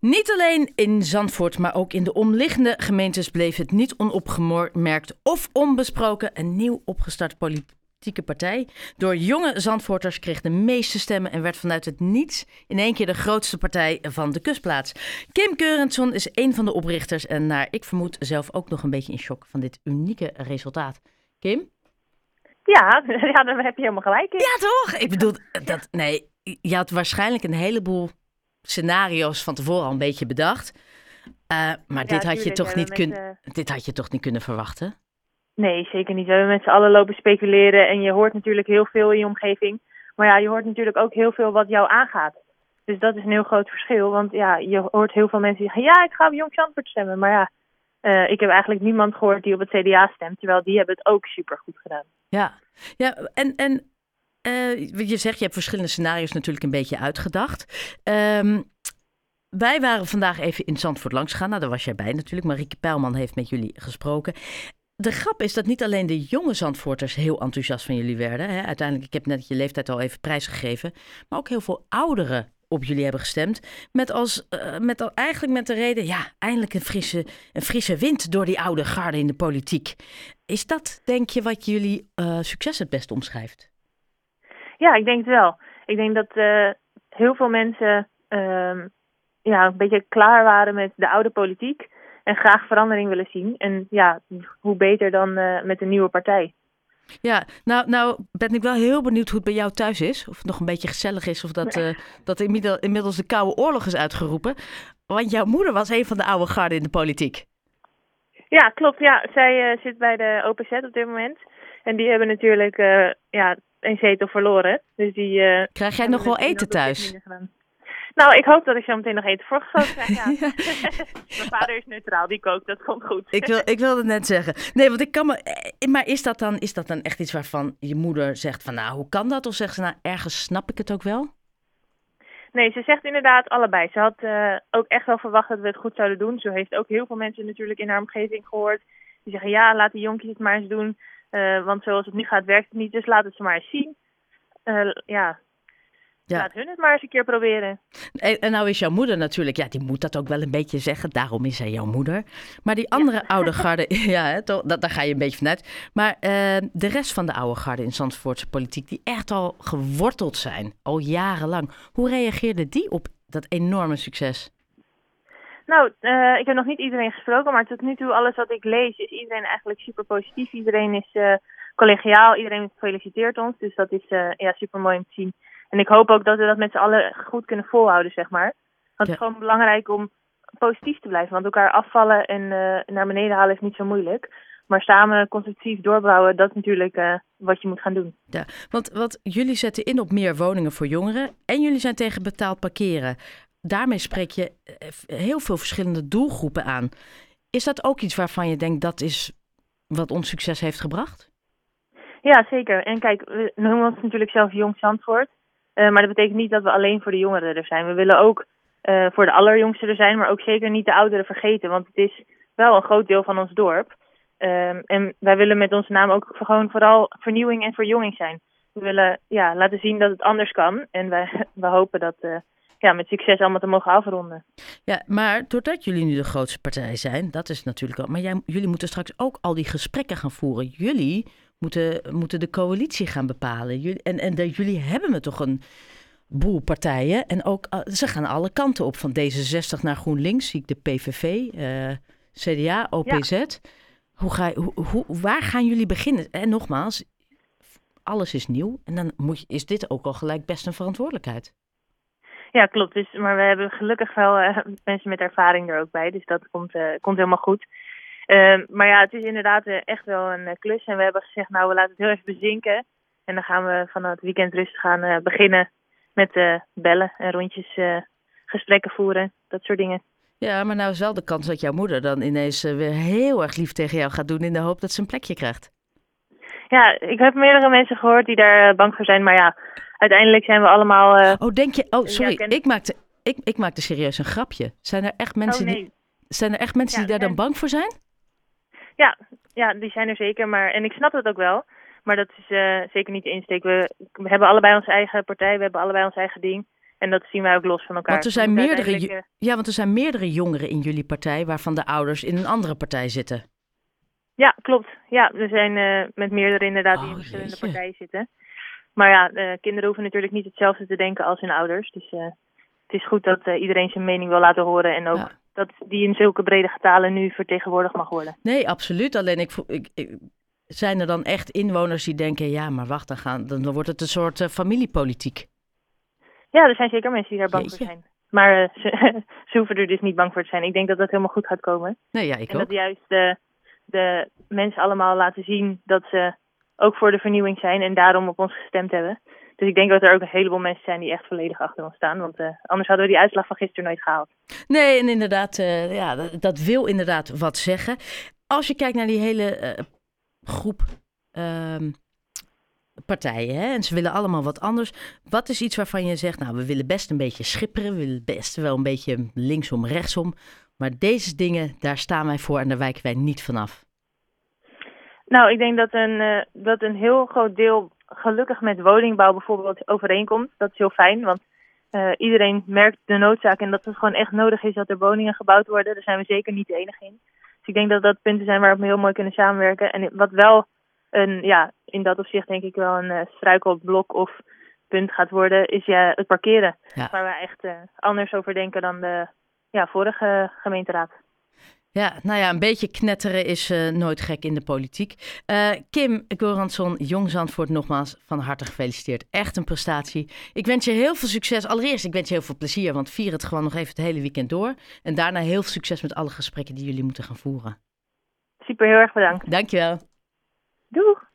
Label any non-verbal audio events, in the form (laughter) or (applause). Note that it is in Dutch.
Niet alleen in Zandvoort, maar ook in de omliggende gemeentes bleef het niet onopgemerkt of onbesproken. Een nieuw opgestart politieke partij door jonge Zandvoorters kreeg de meeste stemmen en werd vanuit het niets in één keer de grootste partij van de kustplaats. Kim Keurensson is een van de oprichters en naar ik vermoed zelf ook nog een beetje in shock van dit unieke resultaat. Kim? Ja, (laughs) ja, daar heb je helemaal gelijk in. Ja, toch? Ik bedoel, dat, nee, je had waarschijnlijk een heleboel scenario's van tevoren al een beetje bedacht. Uh, maar Ja, dit, had je toch niet kun... met, eh, dit had je toch niet kunnen verwachten? Nee, zeker niet. We hebben met z'n allen lopen speculeren en je hoort natuurlijk heel veel in je omgeving. Maar ja, je hoort natuurlijk ook heel veel wat jou aangaat. Dus dat is een heel groot verschil. Want ja, je hoort heel veel mensen die zeggen, ja, ik ga op Jong Zandvoort stemmen. Maar ja, eh, ik heb eigenlijk niemand gehoord die op het CDA stemt. Terwijl die hebben het ook supergoed gedaan. Ja, ja en, en eh, je zegt, je hebt verschillende scenario's natuurlijk een beetje uitgedacht. Ehm, wij waren vandaag even in Zandvoort langs gegaan. Nou, daar was jij bij natuurlijk. Marieke Pijlman heeft met jullie gesproken. De grap is dat niet alleen de jonge Zandvoorters heel enthousiast van jullie werden. Hè? Uiteindelijk, ik heb net je leeftijd al even prijsgegeven. Maar ook heel veel ouderen op jullie hebben gestemd. Met, als, eh, met al, eigenlijk met de reden, ja, eindelijk een frisse, een frisse wind door die oude garde in de politiek. Is dat, denk je, wat jullie eh, succes het best omschrijft? Ja, ik denk het wel. Ik denk dat eh, heel veel mensen ehm, ja, een beetje klaar waren met de oude politiek. En graag verandering willen zien. En ja, hoe beter dan eh, met een nieuwe partij. Ja, nou, nou ben ik wel heel benieuwd hoe het bij jou thuis is. Of het nog een beetje gezellig is. Of dat, eh, dat inmiddels, de Koude Oorlog is uitgeroepen. Want jouw moeder was een van de oude garden in de politiek. Ja, klopt. Ja, zij zit bij de OPZ op dit moment. En die hebben natuurlijk ja, een zetel verloren. Dus die, eh, Krijg jij nog wel eten thuis? Nou, ik hoop dat ik zo meteen nog eten voorgeschoten krijg. Ja. Ja. (laughs) (laughs) Mijn vader is neutraal, die kookt, dat komt goed. Ik, wil, ik wilde het net zeggen. Nee, want ik kan me. eh, Maar is dat, dan, is dat dan echt iets waarvan je moeder zegt van nou, hoe kan dat? Of zegt ze nou, ergens snap ik het ook wel? Nee, ze zegt inderdaad allebei. Ze had eh, ook echt wel verwacht dat we het goed zouden doen. Zo heeft ook heel veel mensen natuurlijk in haar omgeving gehoord. Die zeggen, ja, laat die jonkies het maar eens doen. Eh, want zoals het nu gaat, werkt het niet. Dus laat het ze maar eens zien. Eh, ja, Ja. laat hun het maar eens een keer proberen. En, en nou is jouw moeder natuurlijk, ja, die moet dat ook wel een beetje zeggen. Daarom is zij jouw moeder. Maar die andere oude garde, (laughs) ja, hè, toch, dat, daar ga je een beetje vanuit. Maar eh, de rest van de oude garde in Zandvoortse politiek, die echt al geworteld zijn, al jarenlang. Hoe reageerde die op dat enorme succes? Nou, eh, ik heb nog niet iedereen gesproken, maar tot nu toe alles wat ik lees is iedereen eigenlijk super positief. Iedereen is eh, collegiaal, iedereen feliciteert ons, dus dat is eh, ja, super mooi om te zien. En ik hoop ook dat we dat met z'n allen goed kunnen volhouden, zeg maar. Want het is gewoon belangrijk om positief te blijven, want elkaar afvallen en naar beneden halen is niet zo moeilijk. Maar samen constructief doorbouwen, dat is natuurlijk wat je moet gaan doen. Ja, want wat jullie zetten in op meer woningen voor jongeren en jullie zijn tegen betaald parkeren. Daarmee spreek je eh, heel veel verschillende doelgroepen aan. Is dat ook iets waarvan je denkt dat is wat ons succes heeft gebracht? Ja, zeker. En kijk, we noemen ons natuurlijk zelf Jong Zandvoort. Eh, maar dat betekent niet dat we alleen voor de jongeren er zijn. We willen ook eh, voor de allerjongsten er zijn, maar ook zeker niet de ouderen vergeten. Want het is wel een groot deel van ons dorp. Ehm, en wij willen met onze naam ook gewoon vooral vernieuwing en verjonging zijn. We willen ja, laten zien dat het anders kan. En wij, (laughs) we hopen dat ja, met succes allemaal te mogen afronden. Ja, maar doordat jullie nu de grootste partij zijn, dat is natuurlijk al. Maar jij, jullie moeten straks ook al die gesprekken gaan voeren. Jullie moeten, moeten de coalitie gaan bepalen. Jullie, en en de, jullie hebben me toch een boel partijen. En ook, eh, ze gaan alle kanten op. Van D66 naar GroenLinks, zie ik de PVV, eh, CDA, OPZ. Hoe ga, je- hoe, hoe, waar gaan jullie beginnen? En nogmaals, alles is nieuw. En dan moet je, is dit ook al gelijk best een verantwoordelijkheid. Ja, klopt. Dus, maar we hebben gelukkig wel eh, mensen met ervaring er ook bij. Dus dat komt, eh, komt helemaal goed. Ehm, maar ja, het is inderdaad eh, echt wel een klus. En we hebben gezegd, nou, we laten het heel even bezinken. En dan gaan we van het weekend rustig gaan beginnen met bellen en rondjes gesprekken voeren. Dat soort dingen. Ja, maar nou is wel de kans dat jouw moeder dan ineens weer heel erg lief tegen jou gaat doen in de hoop dat ze een plekje krijgt. Ja, ik heb meerdere mensen gehoord die daar bang voor zijn. Maar ja, uiteindelijk zijn we allemaal... eh, Oh, denk je? Oh, sorry. ik, maakte, ik, ik maakte serieus een grapje. Zijn er echt mensen, oh die, zijn er echt mensen Ja, die daar dan bang voor zijn? Ja, ja, die zijn er zeker. Maar, en ik snap dat ook wel. Maar dat is eh, zeker niet de insteek. We, we hebben allebei onze eigen partij, we hebben allebei ons eigen ding. En dat zien wij ook los van elkaar. Want er zijn Dus meerdere, uiteindelijk, ja, want er zijn meerdere jongeren in jullie partij waarvan de ouders in een andere partij zitten. Ja, klopt. Ja, we zijn eh, met meerdere inderdaad die Oh, in verschillende partijen zitten. Maar ja, eh, kinderen hoeven natuurlijk niet hetzelfde te denken als hun ouders. Dus eh, het is goed dat eh, iedereen zijn mening wil laten horen. En ook Ja. dat die in zulke brede getalen nu vertegenwoordigd mag worden. Nee, absoluut. Alleen ik, ik, ik- zijn er dan echt inwoners die denken, ja, maar wacht, dan, gaan, dan wordt het een soort familiepolitiek. Ja, er zijn zeker mensen die daar bang Jeetje. voor zijn. Maar ze, (laughs) ze hoeven er dus niet bang voor te zijn. Ik denk dat dat helemaal goed gaat komen. Nee, ja, ik en dat ook. juist de, de mensen allemaal laten zien dat ze ook voor de vernieuwing zijn en daarom op ons gestemd hebben. Dus ik denk dat er ook een heleboel mensen zijn die echt volledig achter ons staan. Want eh, anders hadden we die uitslag van gisteren nooit gehaald. Nee, en inderdaad, eh, ja, dat, wil inderdaad wat zeggen. Als je kijkt naar die hele eh, groep ehm, partijen, hè, en ze willen allemaal wat anders. Wat is iets waarvan je zegt, nou, we willen best een beetje schipperen, we willen best wel een beetje linksom, rechtsom. Maar deze dingen, daar staan wij voor en daar wijken wij niet vanaf. Nou, ik denk dat een, eh, dat een heel groot deel gelukkig met woningbouw bijvoorbeeld overeenkomt. Dat is heel fijn, want eh, iedereen merkt de noodzaak en dat het gewoon echt nodig is dat er woningen gebouwd worden. Daar zijn we zeker niet de enige in. Dus ik denk dat dat punten zijn waarop we heel mooi kunnen samenwerken. En wat wel een, ja, in dat opzicht denk ik wel een eh, struikelblok of punt gaat worden, is ja, het parkeren. Ja. Waar we echt anders over denken dan de ja, vorige gemeenteraad. Ja, nou ja, een beetje knetteren is eh, nooit gek in de politiek. Eh, Kim Goransson, Jong Zandvoort, nogmaals van harte gefeliciteerd. Echt een prestatie. Ik wens je heel veel succes. Allereerst, ik wens je heel veel plezier, want vier het gewoon nog even het hele weekend door. En daarna heel veel succes met alle gesprekken die jullie moeten gaan voeren. Super, heel erg bedankt. Dankjewel. Doeg!